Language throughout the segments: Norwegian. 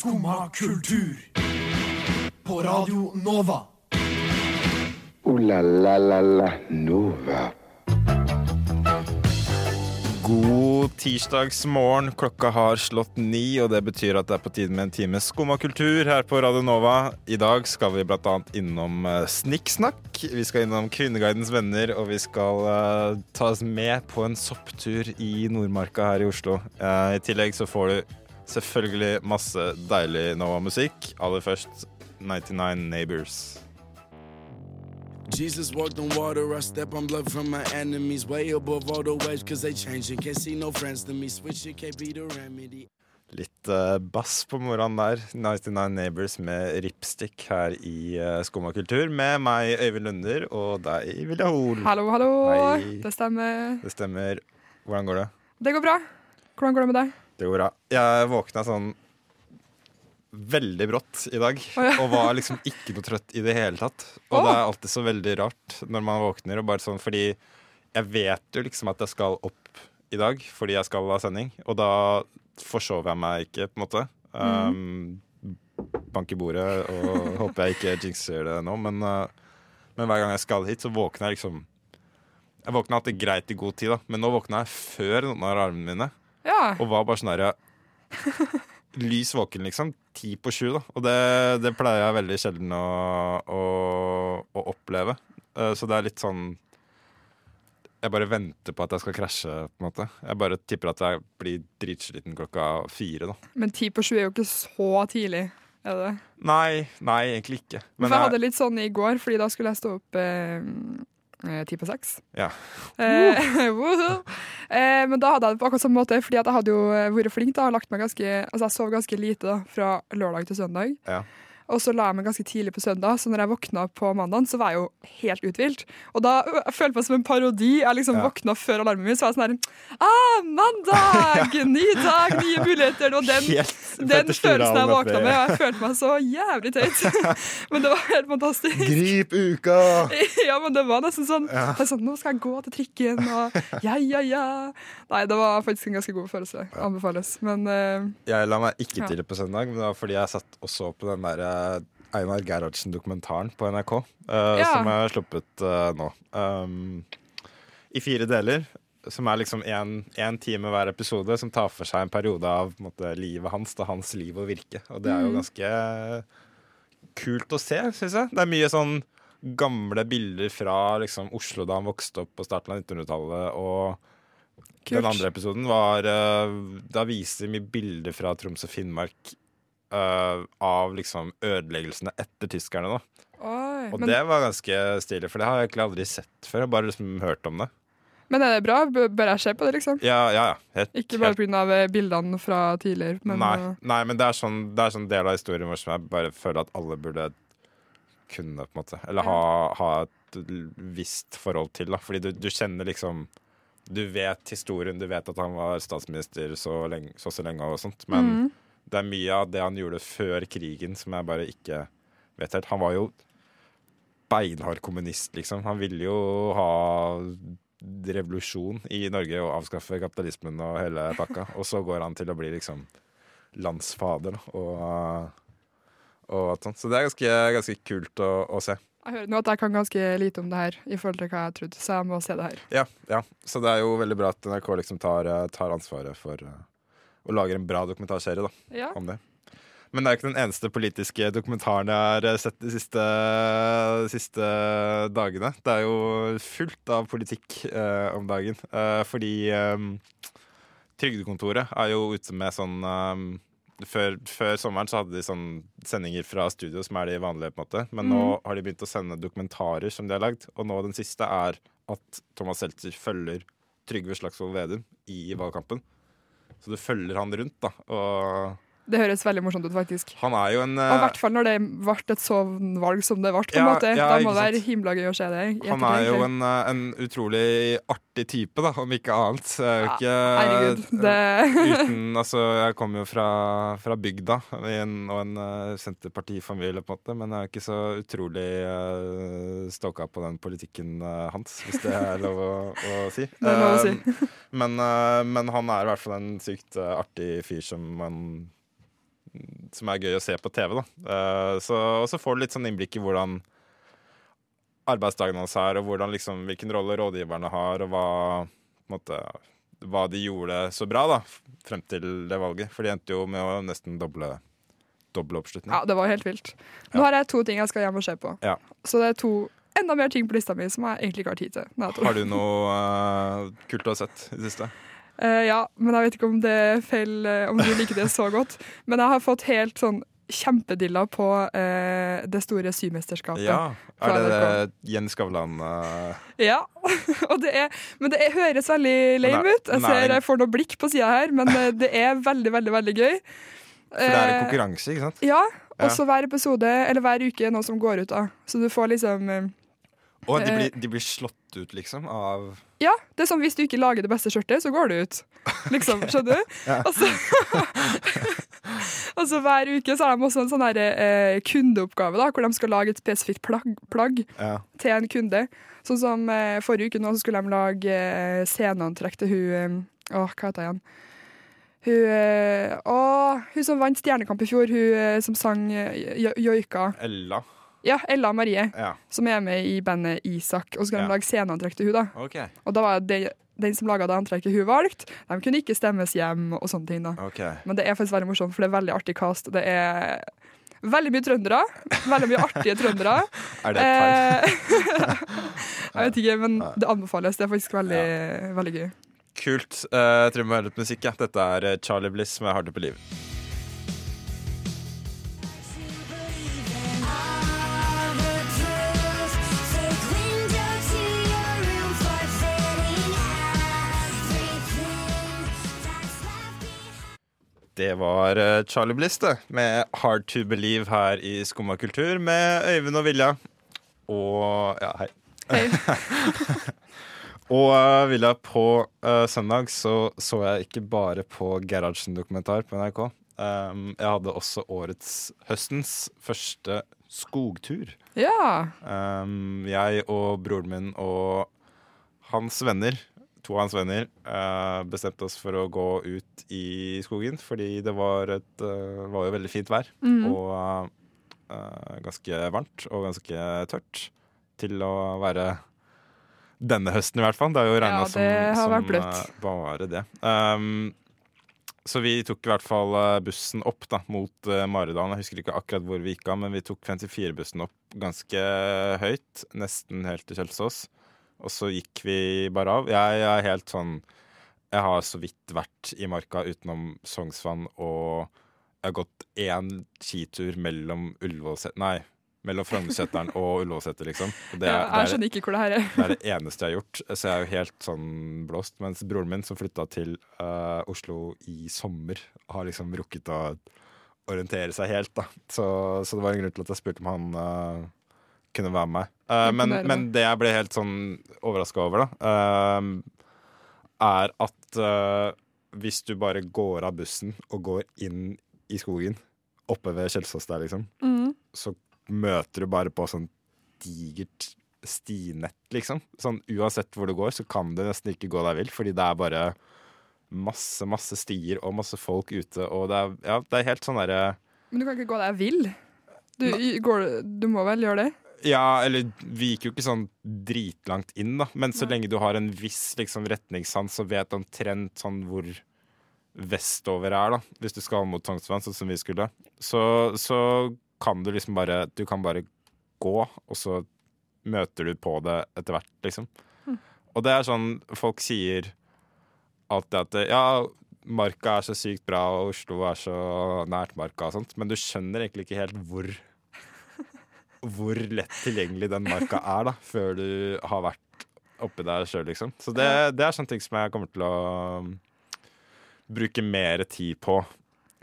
Skumma kultur. På Radio Nova. O-la-la-la-la Nova. God tirsdagsmorgen. Klokka har slått ni, og det betyr at det er på tide med en time skumma kultur her på Radio Nova. I dag skal vi bl.a. innom uh, Snikksnakk. Vi skal innom Kvinneguidens venner, og vi skal uh, ta oss med på en sopptur i Nordmarka her i Oslo. Uh, I tillegg så får du selvfølgelig masse deilig Nova-musikk. Aller først 99 Neighbors. Jesus walked on water, I step on blood from my enemies. Way above all the waves, cause they changing. Can't see no friends to me. Switch it can't be the remedy. Litt uh, bass på morgenen der. 99 Neighbors med Ripstick her i uh, Skumma kultur. Med meg, Øyvind Lunder, og deg, Vilja Hol. Hallo, hallo. Hei. Det stemmer. Det stemmer. Hvordan går det? Det går bra. Hvordan går det med deg? Det går bra. Jeg våkna sånn veldig brått i dag, og var liksom ikke noe trøtt i det hele tatt. Og oh. det er alltid så veldig rart når man våkner, og bare sånn fordi jeg vet jo liksom at jeg skal opp i dag fordi jeg skal ha sending, og da forsover jeg meg ikke, på en måte. Um, bank i bordet, og håper jeg ikke jinxer det nå, men, uh, men hver gang jeg skal hit, så våkner jeg liksom Jeg våkna alltid greit i god tid, da, men nå våkna jeg før noen av armene mine. Ja. Og var bare sånn herre Lys våken, liksom. Ti på sju, da. Og det, det pleier jeg veldig sjelden å, å, å oppleve. Eh, Så det er litt sånn Jeg bare venter på at jeg skal krasje, på en måte. Jeg bare tipper at jeg blir dritsliten klokka fire, da. Men ti på sju er jo ikke så tidlig, er det? Nei, nei, egentlig ikke. For jeg hadde litt sånn i går, fordi da skulle jeg stå opp eh, ti på seks. Ja. Eh, eh, men da hadde jeg det på akkurat samme måte, fordi jeg hadde jo eh, vært flink. da, lagt meg ganske, altså Jeg sov ganske lite da, fra lørdag til søndag. Ja. Og så la jeg meg ganske tidlig på søndag, så når jeg våkna på mandag, så var jeg jo helt uthvilt. Og da ø, jeg følte meg som en parodi. Jeg liksom Ja. våkna før alarmen min, så var jeg sånn her Ah, mandag! Ny dag, nye muligheter! Og den, den følelsen jeg våkna med, og jeg følte meg så jævlig teit. Men det var helt fantastisk. Grip uka! Ja, men det var nesten sånn, Ja. sånn Nå skal jeg gå til trikken, og ja, ja, ja. Nei, det var faktisk en ganske god følelse. Anbefales. Men uh, Jeg la meg ikke til på søndag, men det var fordi jeg satt og så på den der eh, Einar Gerhardsen-dokumentaren på NRK, eh, Ja. som er sluppet eh, nå. Um, I fire deler, som er liksom én time hver episode, som tar for seg en periode av en måte, livet hans, da hans liv og virke. Og det er jo Mhm. ganske kult å se, syns jeg. Det er mye sånn gamle bilder fra liksom, Oslo da han vokste opp på starten av 1900-tallet, og Kult. den andre episoden var eh, Da viser mye bilder fra Troms og Finnmark eh, av liksom ødeleggelsene etter tyskerne. da oi, Og men, det var ganske stilig, for det har jeg egentlig aldri sett før. Jeg har bare liksom hørt om det. men er det bra? Bør jeg se på det, liksom? Ja, ja, ja. Helt, Ikke bare helt, pga. bildene fra tidligere, men nei, eh, nei, men det er sånn Det er sånn del av historien vår som jeg bare føler at alle burde kunne, på en måte. Eller ha, ha et visst forhold til, da. Fordi du, du kjenner liksom Du vet historien, du vet at han var statsminister så lenge, så, så lenge og sånt, men mhm. Det er mye av det han gjorde før krigen som jeg bare ikke vet helt. Han var jo beinhard kommunist, liksom. Han ville jo ha revolusjon i Norge og avskaffe kapitalismen og hele pakka. Og så går han til å bli liksom landsfader og, og alt sånt. Så det er ganske, ganske kult å, å se. Jeg hører nå at jeg kan ganske lite om det her, i forhold til hva jeg trodde, så jeg må se det her. Ja, ja. Så det er jo veldig bra at NRK liksom tar, eh, tar ansvaret for eh, lager en bra dokumentarserie da, Ja. om det. Men det er ikke den eneste politiske dokumentaren jeg har eh, sett de siste, de siste dagene. Det er jo fullt av politikk eh, om dagen. Eh, fordi eh, Trygdekontoret er jo ute med sånn eh, før, før sommeren så hadde de sånn sendinger fra studio, som er de vanlige. på en måte Men nå har de begynt å sende dokumentarer som de har lagd. Og nå den siste er at Thomas Seltzer følger Trygve Slagsvold Vedum i valgkampen. Så du følger han rundt, da. Og Det høres veldig morsomt ut, faktisk. han er jo en Og i eh, hvert fall når det ble et sånn valg som det ble. på en Ja, måte. ja, da må det være himla gøy å se det. Han er jo en, eh, en utrolig artig type, da, om ikke annet. Ikke Herregud. Det, Uten, altså, jeg kommer jo fra, fra bygda en, og en uh, Senterpartifamilie, på en måte, men jeg er ikke så utrolig uh, stoka på den politikken uh, hans, hvis det er lov å, å si. Det er lov å si. Eh, men, eh, men han er i hvert fall en sykt eh, artig fyr som man som er gøy å se på TV. Da. Eh, så, og så får du litt sånn innblikk i hvordan arbeidsdagen hans er, og hvordan, liksom, hvilken rolle rådgiverne har, og hva, på en måte, hva de gjorde så bra da, frem til det valget. For de endte jo med å nesten doble, doble oppslutning. Ja, det var helt vilt. Nå Ja. har jeg to ting jeg skal hjem og se på. Ja. Så det er to enda mer ting på lista mi som jeg egentlig ikke har tid til. Har du noe uh, kult du har sett i det siste? Eh, ja, men jeg vet ikke om det er feil, eh, om du liker det så godt. Men jeg har fått helt sånn kjempedilla på uh, det store symesterskapet. Ja. Er det det Jens Skavlan Ja, og det er, men det er, høres veldig lame ut. Jeg er ser jeg får noe blikk på sida her, men det er veldig, veldig veldig gøy. For det er konkurranse, ikke sant? Ja, og så hver episode, eller hver uke, er noe som går ut. da Så du får liksom Og de blir, de blir slått ut, liksom, av Ja, det er sånn hvis du ikke lager det beste skjørtet, så går du ut. Liksom, skjønner du? Og så Og så hver uke så har de også en sånn her, eh, kundeoppgave, da hvor de skal lage et spesifikt plagg, plagg Ja. til en kunde. Sånn som eh, forrige uke nå så skulle de lage eh, sceneantrekk til hun eh, Åh, hva heter hun? Hun, eh, åh, hun som vant Stjernekamp i fjor, hun eh, som sang joika. Ella. Ja, Ella Marie, Ja, som er med i bandet Isak. Og så skal Ja. de lage sceneantrekk til hun da. OK. Og da var det den som laga det antrekket hun valgte, de kunne ikke stemmes hjem og sånne ting. da. ok Men det er faktisk veldig morsomt, for det er veldig artig cast. Det er veldig mye trøndere. Veldig mye artige trøndere. Er det et tegn? Eh, jeg vet ikke, men det anbefales. Det er faktisk veldig, veldig gøy. Kult. Eh, jeg tror vi må høre litt musikk. Ja. Dette er eh, Charlie Bliss med Hard på Believe. Det var eh, Charlie Bliss det, med Hard to Believe her i Skumma kultur med Øyvind og Vilja. Og Ja, hei. Hei. Og uh, Vilja, på uh, søndag så så jeg ikke bare på Gerhardsen-dokumentar på NRK. Um, jeg hadde også årets høstens første skogtur. Ja. Um, jeg og broren min og hans venner, to av hans venner, uh, bestemte oss for å gå ut i skogen fordi det var, et, uh, var jo veldig fint vær. Og uh, ganske varmt og ganske tørt til å være denne høsten i hvert fall. Det har jo regna Ja, som, som bare det. Um, så vi tok i hvert fall bussen opp da, mot Maridalen. Jeg husker ikke akkurat hvor vi gikk av, men vi tok 54-bussen opp ganske høyt, nesten helt til Kjelsås. Og så gikk vi bare av. Jeg er helt sånn Jeg har så vidt vært i marka utenom Sognsvann, og jeg har gått én skitur mellom Ullevålset... Nei, mellom Frognerseteren og Ullevålseter, liksom. Og det, er, ja, jeg er, skjønner ikke hvor det her er. det er det eneste jeg har gjort. Så jeg er jo helt sånn blåst. Mens broren min, som flytta til uh, Oslo i sommer, har liksom rukket å orientere seg helt, da. Så, så det var en grunn til at jeg spurte om han eh, kunne være med Uh, men, men det jeg ble helt sånn overraska over, da, uh, er at uh, hvis du bare går av bussen og går inn i skogen, oppe ved Kjelsås der, liksom, Mm. så møter du bare på sånn digert stinett, liksom. Sånn uansett hvor du går, så kan du nesten ikke gå deg vill, fordi det er bare masse, masse stier og masse folk ute, og det er, ja, det er helt sånn derre Men du kan ikke gå deg vill. Du, går, du må vel gjøre det? Ja, eller vi gikk jo ikke sånn dritlangt inn, da, men så lenge du har en viss liksom, retningssans og vet omtrent sånn hvor vestover er, da, hvis du skal mot Sognsvann, sånn som vi skulle, så, så kan du liksom bare Du kan bare gå, og så møter du på det etter hvert, liksom. Og det er sånn folk sier alltid at ja, marka er så sykt bra, og Oslo er så nært marka og sånt, men du skjønner egentlig ikke helt hvor hvor lett tilgjengelig den marka er, da, før du har vært oppi der sjøl, liksom. Så det, det er sånne ting som jeg kommer til å um, bruke mer tid på.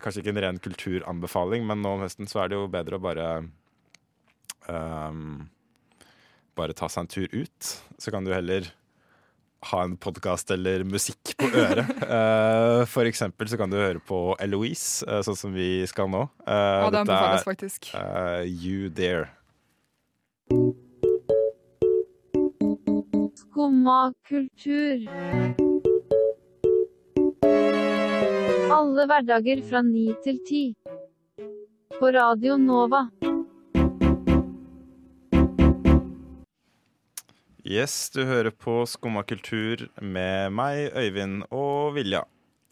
Kanskje ikke en ren kulturanbefaling, men nå om høsten så er det jo bedre å bare um, Bare ta seg en tur ut. Så kan du heller ha en podkast eller musikk på øret. Uh, for eksempel så kan du høre på Eloise, uh, sånn som vi skal nå. Uh, Ja, det anbefales faktisk. Uh, You There. Skumma kultur. Alle hverdager fra ni til ti. På Radio Nova. Yes, du hører på Skumma kultur med meg, Øyvind og Vilja.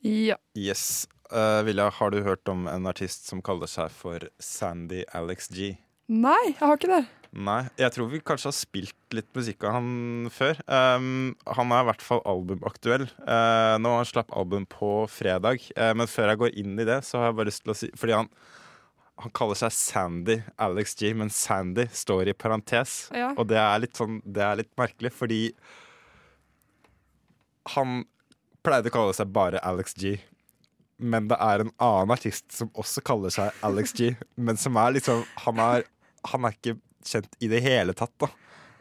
Ja. Yes. Uh, Vilja, har du hørt om en artist som kaller seg for Sandy Alex G? Nei, jeg har ikke det. Nei, jeg tror vi kanskje har spilt litt musikk av han før. Um, han er i hvert fall albumaktuell. Uh, nå han slapp album på fredag. Uh, men før jeg går inn i det, så har jeg bare lyst til å si Fordi han, han kaller seg Sandy Alex G, men Sandy står i parentes. Ja. Og det er litt sånn Det er litt merkelig, fordi han pleide å kalle seg bare Alex G. Men det er en annen artist som også kaller seg Alex G. Men som er liksom Han er, han er ikke kjent i det hele tatt, da.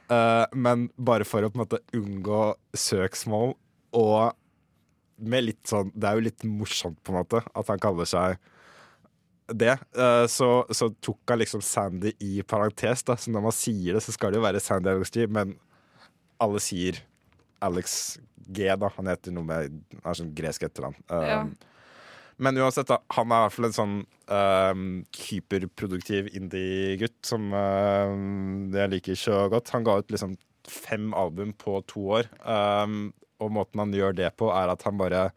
Uh, men bare for å på en måte unngå søksmål og med litt sånn Det er jo litt morsomt, på en måte, at han kaller seg det. Uh, så, så tok han liksom Sandy i parentes, da. Så når man sier det, så skal det jo være Sandy Alex G, men alle sier Alex G, da. Han heter noe med Han har sånn gresk etternavn. Eh, Ja. Men uansett, da, han er i hvert fall en sånn uh, hyperproduktiv indie-gutt som uh, jeg liker så godt. Han ga ut liksom fem album på to år. Um, og måten han gjør det på, er at han bare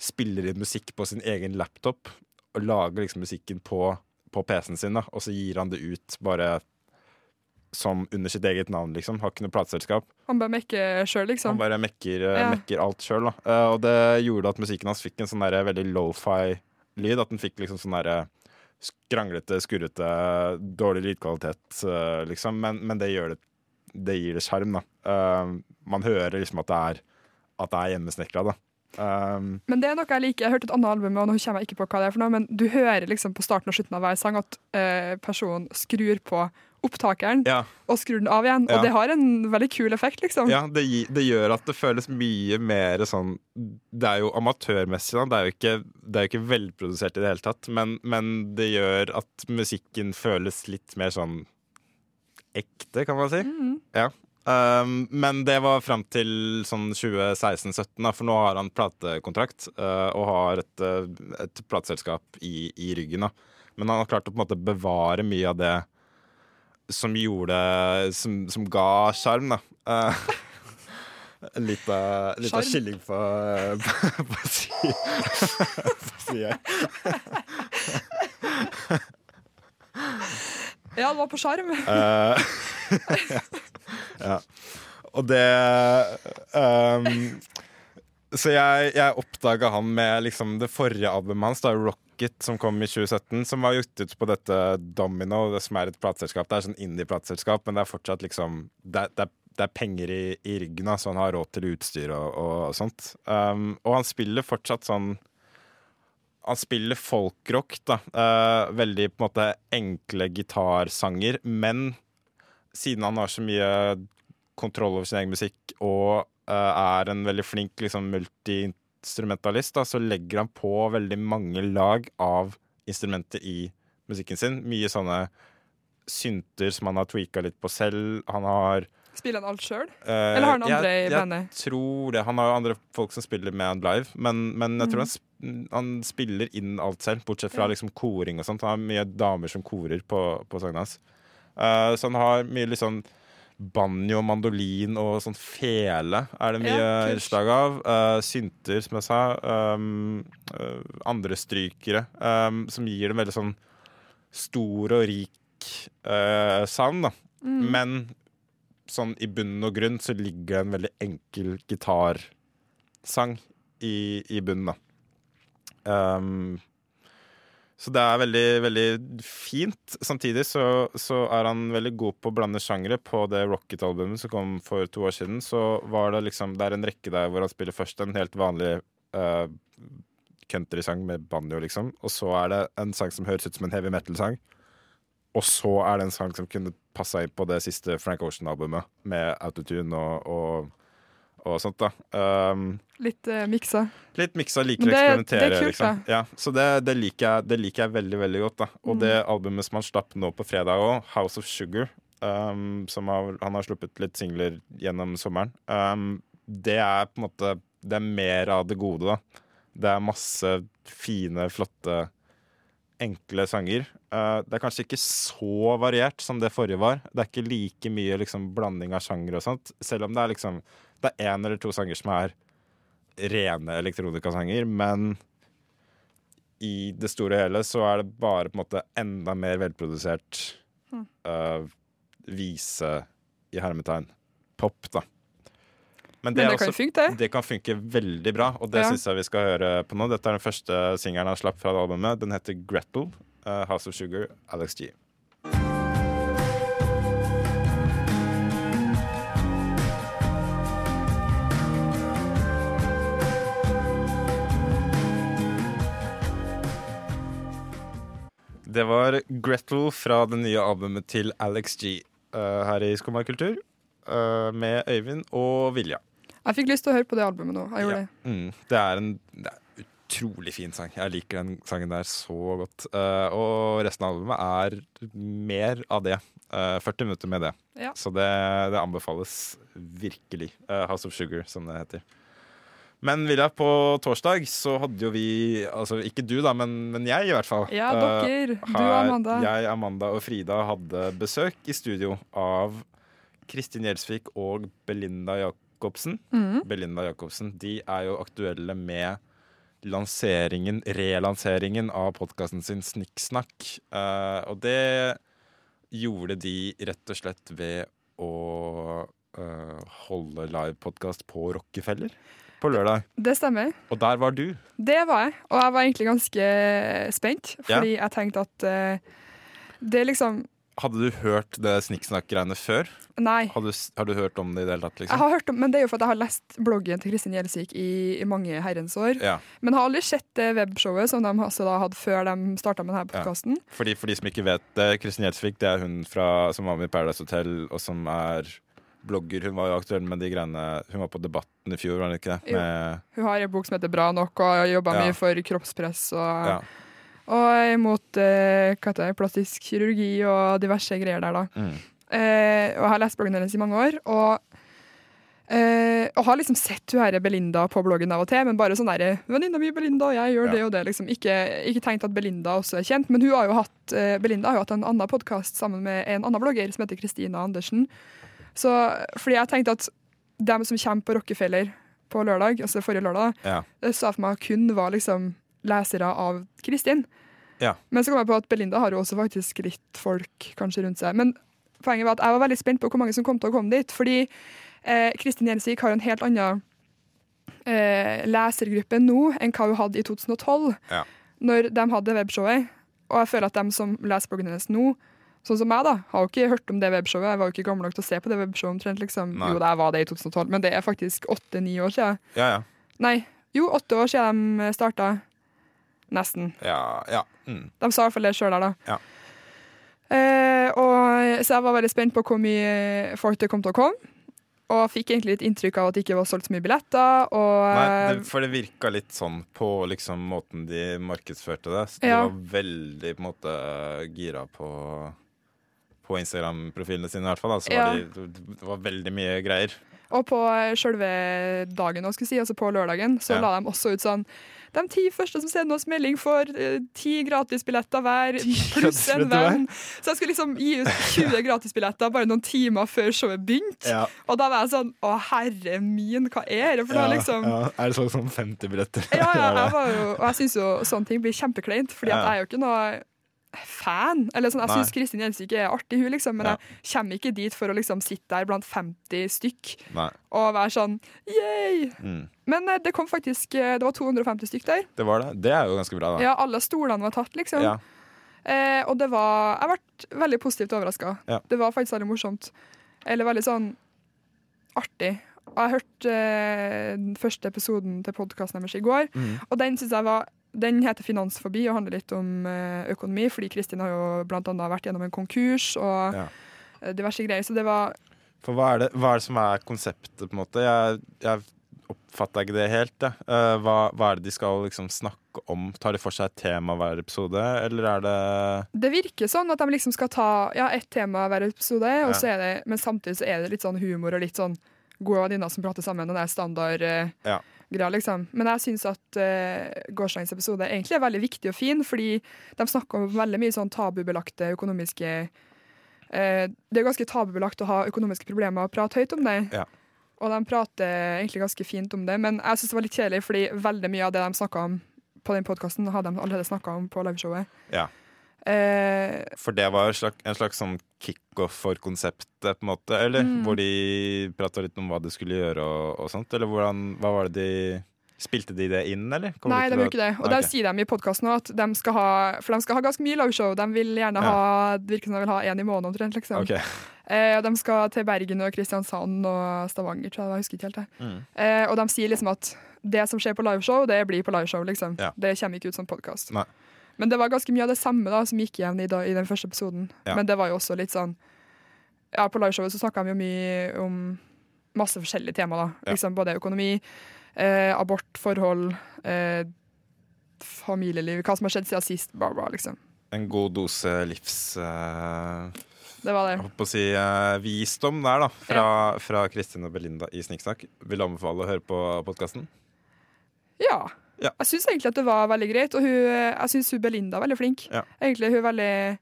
spiller inn musikk på sin egen laptop. Og lager liksom musikken på, på PC-en sin, da. og så gir han det ut bare som under sitt eget navn, liksom. Har ikke noe plateselskap. Han bare mekker sjøl, liksom. Han bare mekker, eh, Ja. mekker alt sjøl, da. Uh, og det gjorde at musikken hans fikk en sånn der veldig lofi-lyd. At den fikk liksom sånn derre skranglete, skurrete, dårlig lydkvalitet, uh, liksom. Men, men det det Det gir det sjarm, da. Uh, man hører liksom at det er At det er hjemmesnekra, da. Um, Men det er noe jeg liker. Jeg har hørt et annet album, og nå kommer jeg ikke på hva det er for noe, men du hører liksom på starten og slutten av hver sang at uh, personen skrur på opptakeren ja, og skrur den av igjen. Ja. Og det har en veldig kul effekt, liksom. ja det, det gjør at det føles mye mer sånn Det er jo amatørmessig, da. Det er jo ikke, det er jo ikke velprodusert i det hele tatt. Men, men det gjør at musikken føles litt mer sånn ekte, kan man si. Ja. Um, men det var fram til sånn 2016-2017, da, for nå har han platekontrakt uh, og har et, uh, et plateselskap i, i ryggen. Da. Men han har klart å på en måte bevare mye av det som gjorde Som, som ga sjarm, da. Uh, Litt av, litt av kylling på, på, på si- sida. Ja, det var på sjarm. Uh, ja. Og det um, Så jeg, jeg oppdaga han med liksom det forrige albumet hans, da, 'Rocket', som kom i 2017. Som var gjort ut på dette Domino, som er et plateselskap. Det er sånn indie-plateselskap, men det er fortsatt liksom Det, det, det er penger i, i ryggen, så han har råd til utstyr og, og sånt. Um, og han spiller fortsatt sånn han spiller folkrock, da. Uh, veldig på en måte enkle gitarsanger. Men siden han har så mye kontroll over sin egen musikk og uh, er en veldig flink liksom, multiinstrumentalist, da, så legger han på veldig mange lag av instrumenter i musikken sin. Mye sånne synter som han har tweaka litt på selv. Han har Spiller han alt sjøl? uh, Eller har han andre jeg, i bandet? Jeg tror det. Han har jo andre folk som spiller med han live, men, men jeg tror han, sp- han spiller inn alt selv, bortsett fra Ja. liksom koring og sånt. Han har mye damer som korer på, på sangene hans. Uh, så han har mye litt sånn banjo, mandolin og sånn fele er det mye Ja, innslag av. Uh, synter, som jeg sa. Um, uh, andre strykere, um, som gir det veldig sånn stor og rik uh, sound, da. Mm. Men sånn i bunn og grunn så ligger det en veldig enkel gitarsang i, i bunnen, da. Um, så det er veldig, veldig fint. Samtidig så, så er han veldig god på å blande sjangere. På det Rocket-albumet som kom for to år siden, så var det liksom Det er en rekke der hvor han spiller først en helt vanlig uh, countrysang med banjo, liksom. Og så er det en sang som høres ut som en heavy metal-sang. Og så er det en sang som kunne passa inn på det siste Frank Ocean-albumet, med autotune og, og, og sånt, da. Um, Litt uh, miksa. litt miksa, liker å eksperimentere, det kult, liksom. Ja, så det, det, liker jeg, det liker jeg veldig, veldig godt, da. Og Mm. det albumet som han slapp nå på fredag òg, House of Sugar, um, som har, han har sluppet litt singler gjennom sommeren, um, det er på en måte Det er mer av det gode, da. Det er masse fine, flotte enkle sanger. Uh, det er kanskje ikke så variert som det forrige var. Det er ikke like mye liksom, blanding av sjanger og sånt. Selv om det er liksom Det er én eller to sanger som er rene elektronikasanger, men i det store og hele så er det bare på en måte enda mer velprodusert uh, vise i hermetegn. Pop, da. Men Men er det kan også- funke, det. det kan funke veldig bra, og det Ja. synes jeg vi skal høre på nå. Dette er den første singelen han slapp fra det albumet. Den heter Gretel. uh, House of Sugar, Alex G. Det var Gretel fra det nye albumet til Alex G. uh, her i Skumma kultur. Uh, med Øyvind og Vilja. Jeg fikk lyst til å høre på det albumet nå. Jeg gjorde Ja. det. Mm, det er en det er utrolig fin sang. Jeg liker den sangen der så godt. Uh, og resten av albumet er mer av det. Eh, 40 minutter med det. Ja. Så det, det anbefales virkelig. House of Sugar, som det heter. Men Vilja, på torsdag så hadde jo vi Altså ikke du, da, men, men jeg i hvert fall. Ja, eh, dere. Du og Amanda. Jeg, Amanda og Frida hadde besøk i studio av Kristin Gjelsvik og Belinda Jacobsen. Mm. Belinda Jacobsen. De er jo aktuelle med lanseringen, relanseringen av podkasten sin Snikksnakk. Uh, og det gjorde de rett og slett ved å uh, holde livepodkast på Rockefeller på lørdag. Det stemmer. Og der var du. Det var jeg, og jeg var egentlig ganske spent, fordi jeg tenkte at uh, det liksom Hadde du hørt det Snikksnakk-greiene før? Nei. Har du, har du hørt om det i det hele tatt? Jeg liksom? har hørt om, men det er jo for at jeg har lest bloggen til Kristin Gjelsvik i, i mange herrens år. Ja. Men har aldri sett det webshowet som de altså da hadde før de starta med denne podkasten. Fordi, for de som ikke vet det, Kristin Gjelsvik det er hun fra, som var med i Paradise Hotel, og som er blogger. Hun var jo aktuell med de greiene Hun var på Debatten i fjor, var hun ikke det? Med, Hun har en bok som heter Bra nok, og jobba Ja. mye for kroppspress og, ja. og imot eh, det, plastisk kirurgi og diverse greier der, da. Mm. Eh, og jeg har lest bloggen hennes i mange år. Og, eh, og har liksom sett hun her Belinda på bloggen av og til, men bare sånn derre 'Venninna mi Belinda, jeg gjør Ja. det og det'. Liksom. Ikke, ikke tenkt at Belinda også er kjent, men hun har jo hatt, eh, Belinda har jo hatt en annen podkast sammen med en annen blogger som heter Kristina Andersen. Så fordi jeg tenkte at dem som kommer på Rockefeller på lørdag, altså forrige lørdag, Ja. det sa for meg kun var liksom lesere av Kristin. Ja. Men så kom jeg på at Belinda har jo også faktisk litt folk kanskje rundt seg. Men poenget var at jeg var veldig spent på hvor mange som kom til å komme dit. Fordi eh, Kristin Gjelsvik har en helt annen eh, lesergruppe nå enn hva hun hadde i 2012, Ja. når de hadde webshowet. Og jeg føler at de som leser bloggen hennes nå, sånn som meg, da, har jo ikke hørt om det webshowet. Jeg var jo ikke gammel nok til å se på det webshowet omtrent. Liksom. Nei. Jo, det var det i 2012, men det er faktisk åtte-ni år siden. ja, ja. Nei, jo, åtte år siden de starta. Nesten. Ja, ja. Mm. De sa i hvert fall det sjøl der, da. Ja. Eh, og, så jeg var veldig spent på hvor mye folk det kom til å komme. Og fikk egentlig litt inntrykk av at det ikke var solgt så mye billetter. Og Nei, det, for det virka litt sånn på liksom måten de markedsførte det. Så De Ja. var veldig på en måte gira på på Instagram-profilene sine, i hvert fall. Da. Så Ja. var de, det var veldig mye greier. Og på sjølve dagen, si, altså på lørdagen, så Ja. la de også ut sånn De ti første som sender oss melding, får uh, ti gratisbilletter hver, pluss en venn. Så jeg skulle liksom gi ut 20 gratisbilletter bare noen timer før showet begynte. Og da var jeg sånn Å, herre min, hva er det? For noe, ja, liksom ja. Er det sånn som 50 billetter? Ja, ja, jeg var jo, og jeg syns jo sånne ting blir kjempekleint, Fordi Ja. jeg er jo ikke noe fan. Eller sånn, Jeg syns Kristin Gjelsvik er artig, hun liksom, men Ja. jeg kommer ikke dit for å liksom sitte der blant 50 stykk Nei. og være sånn yay! Mm. Men eh, det kom faktisk eh, Det var 250 stykk der. Det var det. Det er jo ganske bra, da. Ja, Alle stolene var tatt, liksom. Ja. Eh, og det var Jeg ble veldig positivt overraska. Ja. Det var faktisk veldig morsomt. Eller veldig sånn artig. Og jeg hørte eh, den første episoden til podkasten deres i går, Mm. og den synes jeg var den heter Finansfobi og handler litt om eh, økonomi, fordi Kristin har jo annet vært gjennom en konkurs og Ja. eh, diverse greier. Så det var For hva er, det, hva er det som er konseptet, på en måte? Jeg, jeg oppfatta ikke det helt, jeg. Eh, hva, hva er det de skal liksom snakke om? Tar de for seg et tema hver episode, eller er det Det virker sånn at de liksom skal ta ja, ett tema hver episode, Ja. så det, men samtidig så er det litt sånn humor og litt sånn gode venninner som prater sammen. Den der standard eh, Ja. greia, liksom. Men jeg syns at uh, gårsdagens episode egentlig er veldig viktig og fin, fordi de snakker om veldig mye sånn tabubelagte økonomiske eh, Det er ganske tabubelagt å ha økonomiske problemer og prate høyt om det. Ja. Og de prater egentlig ganske fint om det, men jeg syns det var litt kjedelig, fordi veldig mye av det de snakka om på den podkasten, hadde de allerede snakka om på liveshowet. Ja. Eh, For det var en slags, en slags sånn kickoff for konseptet, på en måte? Eller? Mm. Hvor de prata litt om hva de skulle gjøre og, og sånt? Eller hvordan, hva var det de Spilte de det inn, eller? Kom Nei, de gjorde ikke det. Og okay. der sier de i podkasten at de skal ha For de skal ha ganske mye lagshow. De vil gjerne Ja. ha Det virker som de vil ha én i måneden omtrent, liksom. Okay. Eh, og de skal til Bergen og Kristiansand og Stavanger, tror jeg. Jeg husker ikke helt det. Mm. Eh, og de sier liksom at det som skjer på liveshow, det blir på liveshow, liksom. Ja. Det kommer ikke ut som podkast. Men det var ganske mye av det samme da som gikk igjen i, da, i den første episoden. Ja. Men det var jo også litt sånn Ja, på liveshowet så snakka vi jo mye om masse forskjellige tema, da. Ja. Liksom både økonomi, eh, abort, forhold, eh, familieliv, hva som har skjedd siden sist, bla, bla, liksom. En god dose livs... eh, Det var jeg det. holdt på å si uh, visdom der, da. Fra, fra Kristin og Belinda i Snikksnakk. Vil du anbefale å høre på podkasten? Ja. Ja. Jeg syns egentlig at det var veldig greit, og hun, jeg syns Belinda er veldig flink. Ja. Egentlig hun er veldig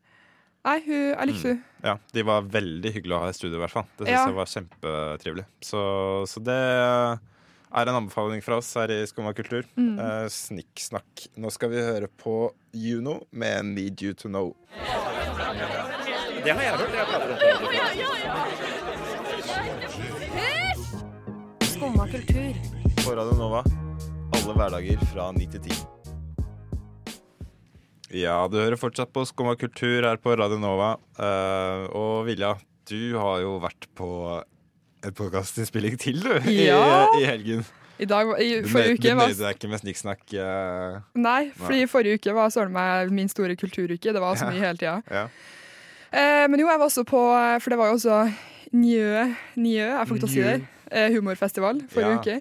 Nei, hun, jeg likte hun. Ja, de var veldig hyggelige å ha i studio, i hvert fall. Det syns Ja. jeg var kjempetrivelig. Så, så det er en anbefaling fra oss her i Skumma kultur. Mm. Eh, Snikksnakk. Nå skal vi høre på Juno med 'Need You To Know'. Det har jeg hørt. Jeg prater om Skumma kultur. på Radio Nova. Alle hverdager fra 9 til 10. Ja, du hører fortsatt på Skumma kultur her på Radio Nova. Uh, og Vilja, du har jo vært på en podkastinnspilling til, du, Ja. i, i helgen. I dag, i forrige uke du nøyde deg ikke med snikksnakk. Uh, Nei, fordi forrige uke var søren meg min store kulturuke. Det var så Ja. mye hele tida. ja. Uh, men jo, jeg var også på For det var jo også Njø, Njø jeg får ikke til å si det. Humorfestival forrige Ja. uke.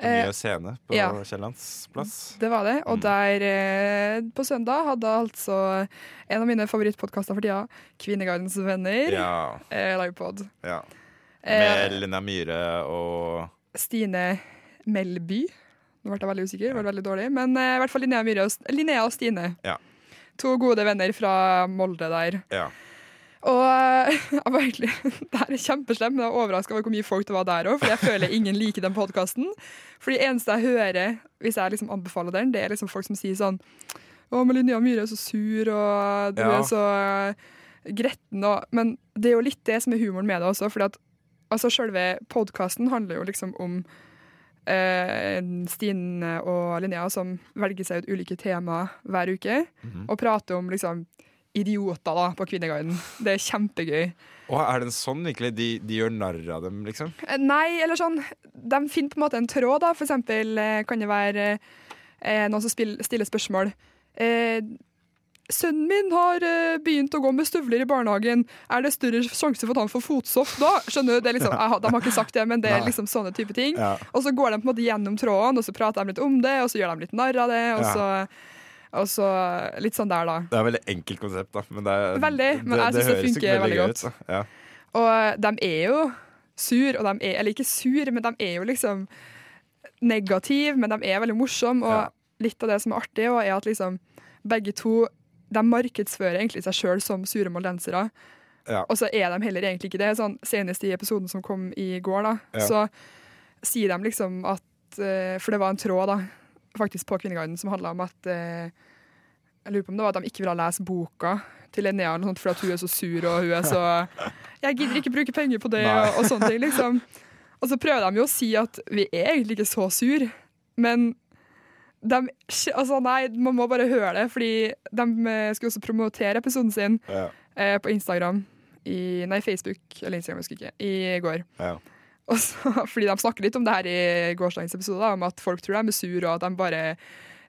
Eh, Nye scene på ja. Kiellands plass. Det var det. Og Mm. der eh, på søndag hadde altså en av mine favorittpodkaster for tida, Kvinnegardens venner, Ja, eh, livepod. ja. Eh, Med Linnea Myhre og Stine Melby. Nå ble jeg veldig usikker, det var veldig dårlig. Men eh, i hvert fall Linnea, og, Linnea og Stine. Ja. To gode venner fra Molde der. Ja. Og jeg var egentlig, det her er kjempeslemt, men jeg er overraska over hvor mye folk det var der òg. For jeg føler ingen liker den podkasten. For det eneste jeg hører hvis jeg liksom anbefaler den, det er liksom folk som sier sånn Å, men Linnea Myhre er så sur, og du Ja. er så eh, gretten og Men det er jo litt det som er humoren med det også. Fordi at altså, selve podkasten handler jo liksom om eh, Stine og Linnea som velger seg ut ulike temaer hver uke, Mhm. og prater om liksom idioter da, på Kvinneguiden. Det er kjempegøy. Å, er det sånn virkelig? De, de gjør narr av dem, liksom? Eh, Nei, eller sånn De finner på en måte en tråd, da. For eksempel eh, kan det være eh, noen som stiller spørsmål. Eh, Sønnen min har eh, begynt å gå med støvler i barnehagen. Er det større sjanse for at han får fotsopp da? Skjønner du? Det liksom, jeg, de har ikke sagt det, men det er liksom sånne type ting. Ja. Og så går de på en måte gjennom tråden, og så prater de litt om det, og så gjør de litt narr av det. Og Ja. Og så litt sånn der, da. Det er et veldig enkelt konsept, da. Men det, er- Veldig, men jeg synes det høres funker ikke veldig godt. ut. Ja. Og de er jo sur, og de er, eller ikke sur, men de er jo liksom negative, men de er veldig morsomme. Og Ja. litt av det som er artig, er at liksom begge to de markedsfører egentlig seg sjøl som sure moldensere. Ja. Og så er de heller egentlig ikke det. Sånn, senest i episoden som kom i går, da, Ja. så sier de liksom at eh, For det var en tråd da, faktisk på Kvinneguiden som handla om at eh, Jeg lurer på om det var at de ikke ville lese boka til Linnea eller sånt, fordi at hun er så sur og hun er så Jeg gidder ikke bruke penger på det, og, og sånne ting, liksom. Og så prøver de jo å si at vi er egentlig ikke så sur, men de, altså nei, man må bare høre det, fordi de eh, skulle også promotere episoden sin Ja. eh, på Instagram, i, nei, Facebook eller Instagram, jeg husker ikke, i går. Ja. Så, fordi de snakker litt om det her i gårsdagens episode, om at folk tror de er sur, og at de bare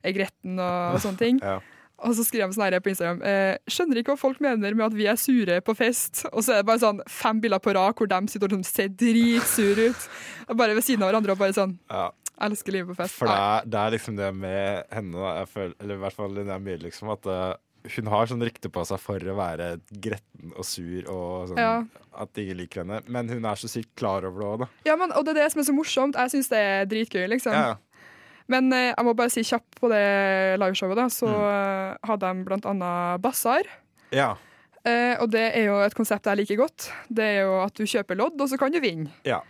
er gretten og, og sånne ting. Ja. Og så skriver de sånn her på Instagram eh, Skjønner ikke hva folk mener med at vi er sure på fest. Og så er det bare sånn fem bilder på rad hvor de sitter og sånn ser dritsure ut. Bare ved siden av hverandre og bare sånn Ja. Elsker livet på fest. For det er, det er liksom det med henne, da, jeg føler, eller i hvert fall Linnea Myhre, liksom, at eh, hun har sånn rykte på seg for å være gretten og sur og sånn, Ja. at ingen liker henne. Men hun er så sykt klar over det òg, da. Ja, men, og det er det som er så morsomt. Jeg syns det er dritgøy, liksom. Ja. Men eh, jeg må bare si kjapt på det liveshowet, da, så Mm. eh, hadde de blant annet basar. Ja. Eh, og det er jo et konsept jeg liker godt. Det er jo at du kjøper lodd, og så kan du vinne. ja.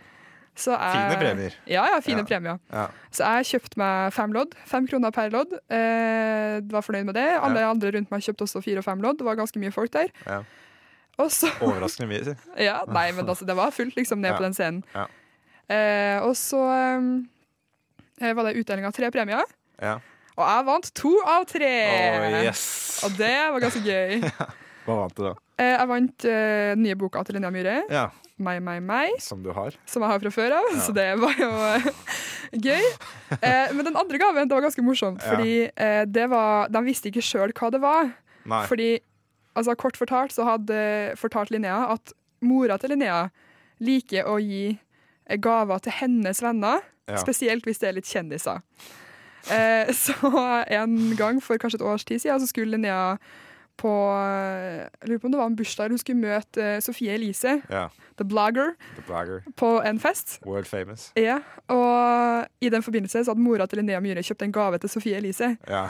Så jeg, Fine premier. Ja, ja, fine Ja. premier. ja. Så jeg kjøpte meg fem lodd. Fem kroner per lodd. Eh, var fornøyd med det. Alle andre rundt meg kjøpte også fire og fem lodd. Det var ganske mye folk der. Ja. Så Overraskende mye, si. Ja, nei, men altså, det var fullt liksom ned Ja. på den scenen. Ja. Eh, og så eh, var det utdeling av tre premier, Ja. og jeg vant to av tre! Oh, yes. Og det var ganske gøy. Hva vant du, da? Eh, jeg vant eh, nye boka til Linnea Myhre, Ja, Meg, meg, meg, Som du har. som jeg har fra før av, så det var jo eh, gøy. Eh, men den andre gaven det var ganske morsomt, Ja. fordi det var, de visste ikke sjøl hva det var. Nei. Fordi, altså kort fortalt, så hadde fortalt Linnea at mora til Linnea liker å gi gaver til hennes venner, Ja. spesielt hvis det er litt kjendiser. Eh, så en gang for kanskje et års tid siden så skulle Linnea på eh, Jeg lurer på om det var en bursdag, hun skulle møte eh, Sofie Elise, Ja. the blogger, The blogger, på en fest. World famous. Ja, og i den forbindelse så hadde mora til Linnea Myhre kjøpt en gave til Sofie Elise. Ja.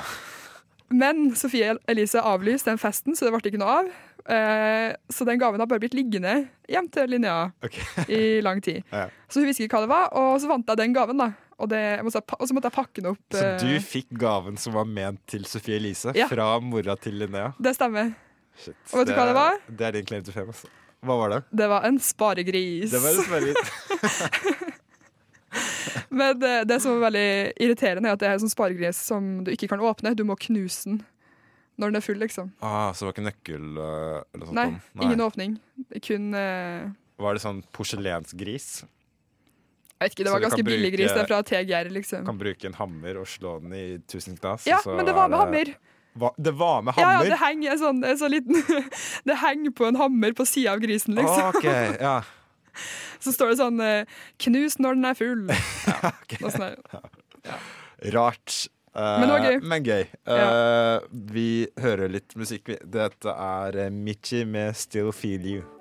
Men Sofie Elise avlyste den festen, så det ble ikke noe av. Eh, så den gaven har bare blitt liggende hjem til Linnea okay. i lang tid. Ja. Så hun visste ikke hva det var, og så vant jeg den gaven, da. Og, det, måtte, og så måtte jeg pakke den opp. Så eh, du fikk gaven som var ment til Sophie Elise Ja. fra mora til Linnea? Det stemmer. Shit. Og vet du hva det var? Det er din claim to fame. Altså. Hva var det? Det var en sparegris. Det var en sparegris. Men det, det som er veldig irriterende, er at det er en sånn sparegris som du ikke kan åpne. Du må knuse den når den er full, liksom. ah, så det var ikke nøkkel uh, eller sånt? Nei, Nei. ingen åpning. Kun uh... Var det sånn porselensgris? Jeg vet ikke, det var ganske billig gris. Det er fra TGR, liksom. Kan bruke en hammer og slå den i tusen knas? Ja, men det var med hammer. Hva? Det var med Ja, ja, det henger sånn, en sånn liten Det henger på en hammer på sida av grisen, liksom. Okay, ja. Så står det sånn eh, 'knus når den er full'. Ja, sånt der. Rart. Eh, Men gøy. Men gøy. Ja. vi hører litt musikk. Dette er eh, Michi med 'Still Feel You'.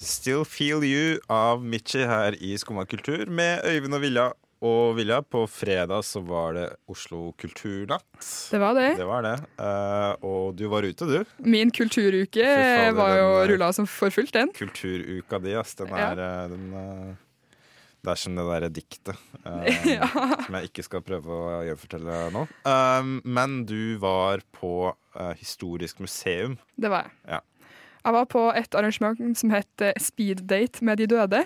Still Feel You av Mitchie her i Skumma kultur med Øyvind og Vilja. Og Vilja, på fredag så var det Oslo kulturnatt. Det var det. Det var det. Uh, og du var ute, du. Min kulturuke fader, var jo eh, rulla som for fullt, den. Kulturuka di, ass. Den er ja. den, uh, Det er som det derre diktet eh, som jeg ikke skal prøve å gjenfortelle nå. Men du var på eh, Historisk museum. Det var jeg. Ja. Jeg var på et arrangement som het eh, Speed Date med de døde.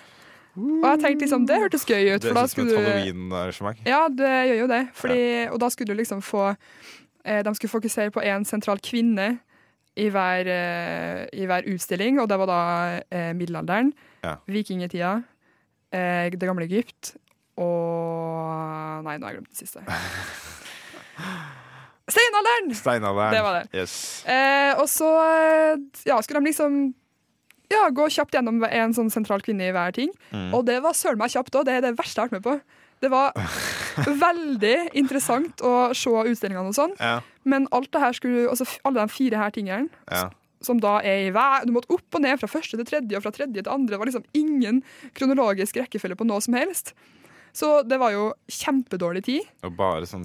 Og jeg tenkte liksom, det hørtes gøy ut. Det høres er som et halloween-arrangement. Ja, det gjør jo det. Fordi, Og da skulle du liksom få eh, De skulle fokusere på én sentral kvinne i hver, eh, i hver utstilling, og det var da middelalderen, Ja. vikingtida, det gamle Egypt og Nei, nå har jeg glemt det siste. Steinalderen! Steinalderen. Det var det. Yes. Eh, og så eh, ja, skulle de liksom ja, gå kjapt gjennom en sånn sentral kvinne i hver ting. Mm. Og det var søren meg kjapt òg. Det er det verste jeg har vært med på. Det var veldig interessant å se utstillingene og sånn, Ja. men alt det her skulle, altså alle de fire her tingene, ja. som da er i hver Du måtte opp og ned fra første til tredje og fra tredje til andre. Det var liksom ingen kronologisk rekkefølge på noe som helst. Så det var jo kjempedårlig tid. Og bare sånn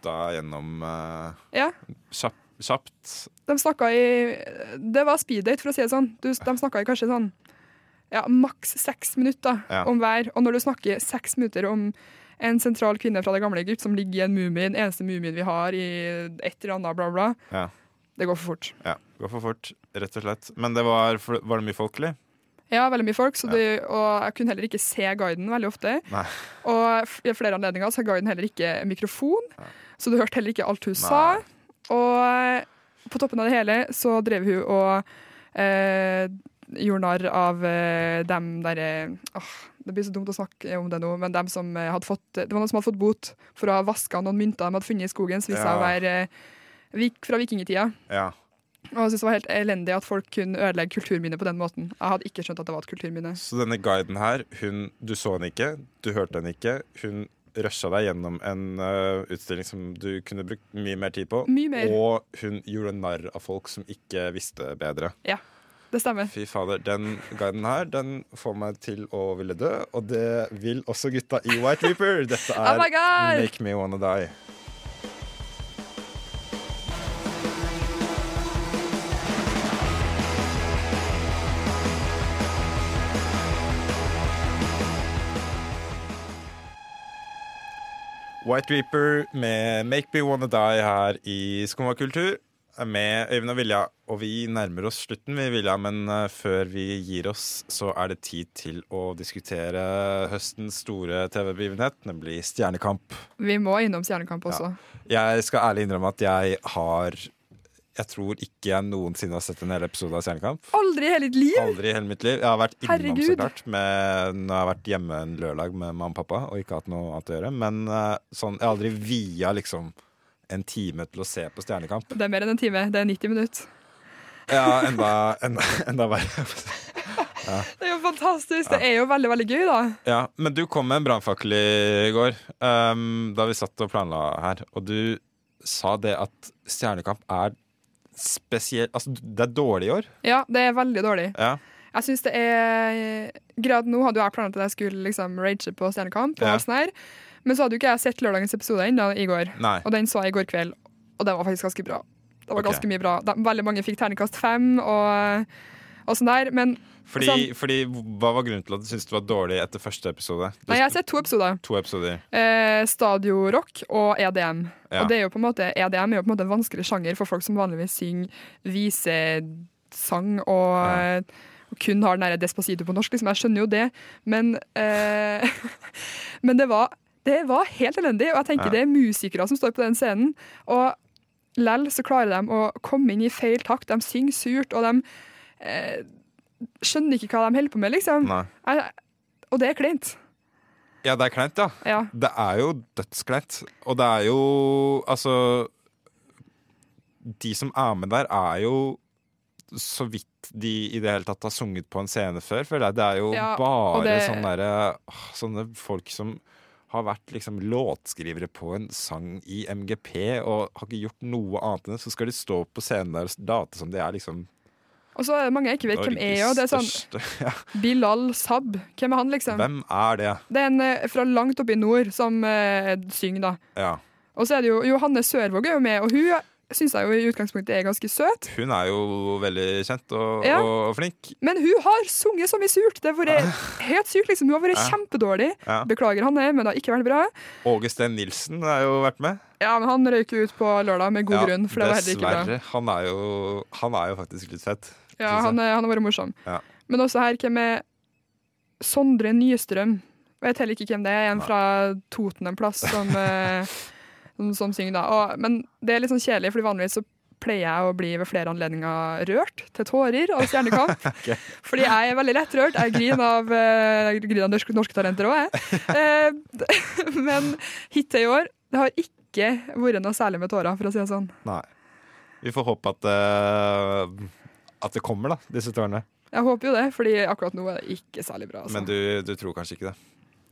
skytta gjennom uh, Ja. kjapt. kjapt. De snakka i Det var speeddate, for å si det sånn. Du, de snakka i kanskje sånn ja, maks seks minutter Ja. om hver. Og når du snakker seks minutter om en sentral kvinne fra det gamle Egypt som ligger i en mumie, den eneste mumien vi har i et eller annet, bla, bla, Ja. det går for fort. ja. Går for fort, rett og slett. Men det var, var det mye folkelig? Ja, veldig mye folk, så det, og jeg kunne heller ikke se guiden veldig ofte. Nei. Og i flere anledninger så har guiden heller ikke mikrofon, så du hørte heller ikke alt hun sa. Og på toppen av det hele så drev hun og eh, gjorde narr av eh, dem derre åh, Det blir så dumt å snakke om det nå, men dem som eh, hadde fått Det var noen som hadde fått bot for å ha vaska noen mynter de hadde funnet i skogen, som viste seg å være eh, vik, fra vikingtida. Ja. Og jeg synes det var helt elendig at folk kunne ødelegge kulturminner på den måten. Jeg hadde ikke skjønt at det var et kulturminne. Så denne guiden her, hun, du så henne ikke, du hørte henne ikke. Hun rusha deg gjennom en uh, utstilling som du kunne brukt mye mer tid på. Mye mer. Og hun gjorde narr av folk som ikke visste bedre. Ja. det stemmer. Fy fader, den guiden her Den får meg til å ville dø, og det vil også gutta i White Reaper. Dette Oh er oh Make Me Wanna Die. White Reaper med Make Me Wanna Die her i Skumma kultur med Øyvind og Vilja. Og vi nærmer oss slutten, vi Vilja, men eh, før vi gir oss, så er det tid til å diskutere høstens store TV-begivenhet, nemlig Stjernekamp. Vi må innom Stjernekamp også. Jeg skal ærlig innrømme at jeg har Jeg tror ikke jeg noensinne har sett en hel episode av Stjernekamp. Aldri i hele ditt liv! Aldri i hele mitt liv. Jeg har vært innom, Herregud. så klart, med, når jeg har vært hjemme en lørdag med mamma og pappa og ikke hatt noe annet å gjøre. Men eh, sånn, jeg har aldri via liksom en time til å se på Stjernekamp. Det er mer enn en time. Det er 90 minutter. Ja, enda, enda, enda verre. Det er jo fantastisk. Det er jo veldig, veldig gøy, da. Ja, men du kom med en brannfakkel i går um, da vi satt og planla her, og du sa det at Stjernekamp er spesielt Altså, det er dårlig i år. Ja, det er veldig dårlig. Ja. Jeg synes det er grad Nå hadde jo jeg planlagt at jeg skulle liksom rage på Stjernekamp, og Ja. sånn her. men så hadde jo ikke jeg sett lørdagens episode ennå i går. Nei. Og den så jeg i går kveld, og den var faktisk ganske bra. Det var okay. ganske mye bra. De, veldig mange fikk terningkast fem og, og sånn der, men Fordi, sånn- fordi Hva var grunnen til at du syntes det var dårlig etter første episode? Du, Nei, jeg har sett to episoder. To episoder. Eh, Stadio rock og EDM. Ja. Og det er jo på en måte, EDM er jo på en måte en vanskelig sjanger for folk som vanligvis synger visesang og, Ja. og kun har den der Despacito på norsk. Liksom. Jeg skjønner jo det, men, eh, men det, var, det var helt elendig. Og jeg tenker Ja. det er musikere som står på den scenen. Og lell så klarer de å komme inn i feil takt. De synger surt, og de eh, skjønner ikke hva de holder på med, liksom. Nei. Og det er kleint. Ja, det er kleint, ja. Ja. Det er jo dødskleint. Og det er jo Altså De som er med der, er jo så vidt de i det hele tatt har sunget på en scene før, føler jeg. Det er jo Ja, bare det- sånne, der, sånne folk som har vært liksom låtskrivere på en sang i MGP og har ikke gjort noe annet enn det. Så skal de stå på scenen der og late som de er liksom Og så er det mange jeg ikke vet hvem er. Og det er sånn største ja. Bilal Sab. Hvem er han, liksom? Hvem er det? Det er en eh, fra langt oppe i nord som eh, synger, da. Ja. Og så er det jo Johanne Sørvåg er jo med, og hun syns jeg jo i utgangspunktet er ganske søt. Hun er jo veldig kjent og, Ja. og flink. Men hun har sunget så mye surt. Det har vært helt sykt, liksom. Hun har vært Ja. kjempedårlig. Ja. Beklager, Hanne, men det har ikke vært bra. Åge Steen Nilsen har jo vært med. Ja, men han røyk ut på lørdag med god grunn, for det var heller ikke bra. Dessverre. Han er, jo, han er jo faktisk litt fett. Ja, han, er- han har vært morsom. Ja. Men også her, hvem er Sondre Nystrøm? Vet heller ikke hvem det er. En fra Toten en plass som, eh, som, som synger, da. Og, men det er litt sånn kjedelig, fordi vanligvis så pleier jeg å bli ved flere anledninger rørt til tårer av Stjernekamp. Fordi jeg er veldig lettrørt. Jeg griner av, eh, jeg griner av norske, norske talenter òg, jeg. Eh, men hittil i år det har ikke vært noe særlig med tårer, for å si det sånn. Nei. Vi får håpe at, eh, at det kommer, da, disse tårene. Jeg håper jo det, fordi akkurat nå er det ikke særlig bra. Altså. Men du, du tror kanskje ikke det.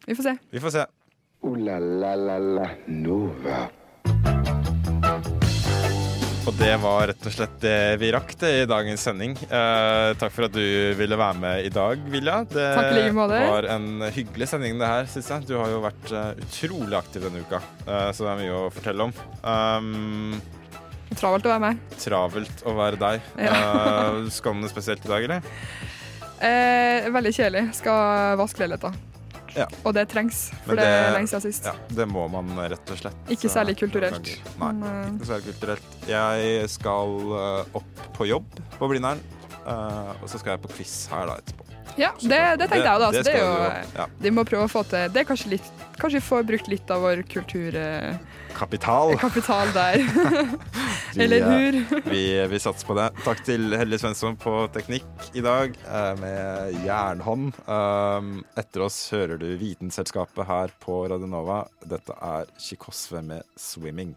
Vi får se. Vi får se. Ooh la la la Nova. Og det var rett og slett det vi rakk det i dagens sending. Eh, takk for at du ville være med i dag, Vilja. Det Takk like måte. var en hyggelig sending, det her, syns jeg. Du har jo vært eh, utrolig aktiv denne uka, eh, så det er mye å fortelle om. Um, Travelt å være med. travelt å være deg. Ja. Uh, skal du noe spesielt i dag, eller? Eh, veldig kjedelig. Skal vaske leiligheta. Ja. Og det trengs, for det, det- er lenge siden sist. Ja, det må man rett og slett. Ikke særlig kulturelt. Nei, eh, ikke særlig kulturelt. Jeg skal eh, opp på jobb på Blindern, uh, og så skal jeg på quiz her da etterpå. Ja, det, det tenkte jeg da. Så det er jo, de må prøve å få til Det er kanskje litt Kanskje vi får brukt litt av vår kultur... Kapital. der. Eller eh, hur? Vi, vi satser på det. Takk til Hellig Svensson på teknikk i dag, eh, med jernhånd. Um, etter oss hører du Vitenselskapet her på Radionova. Dette er Chikosve med 'Swimming'.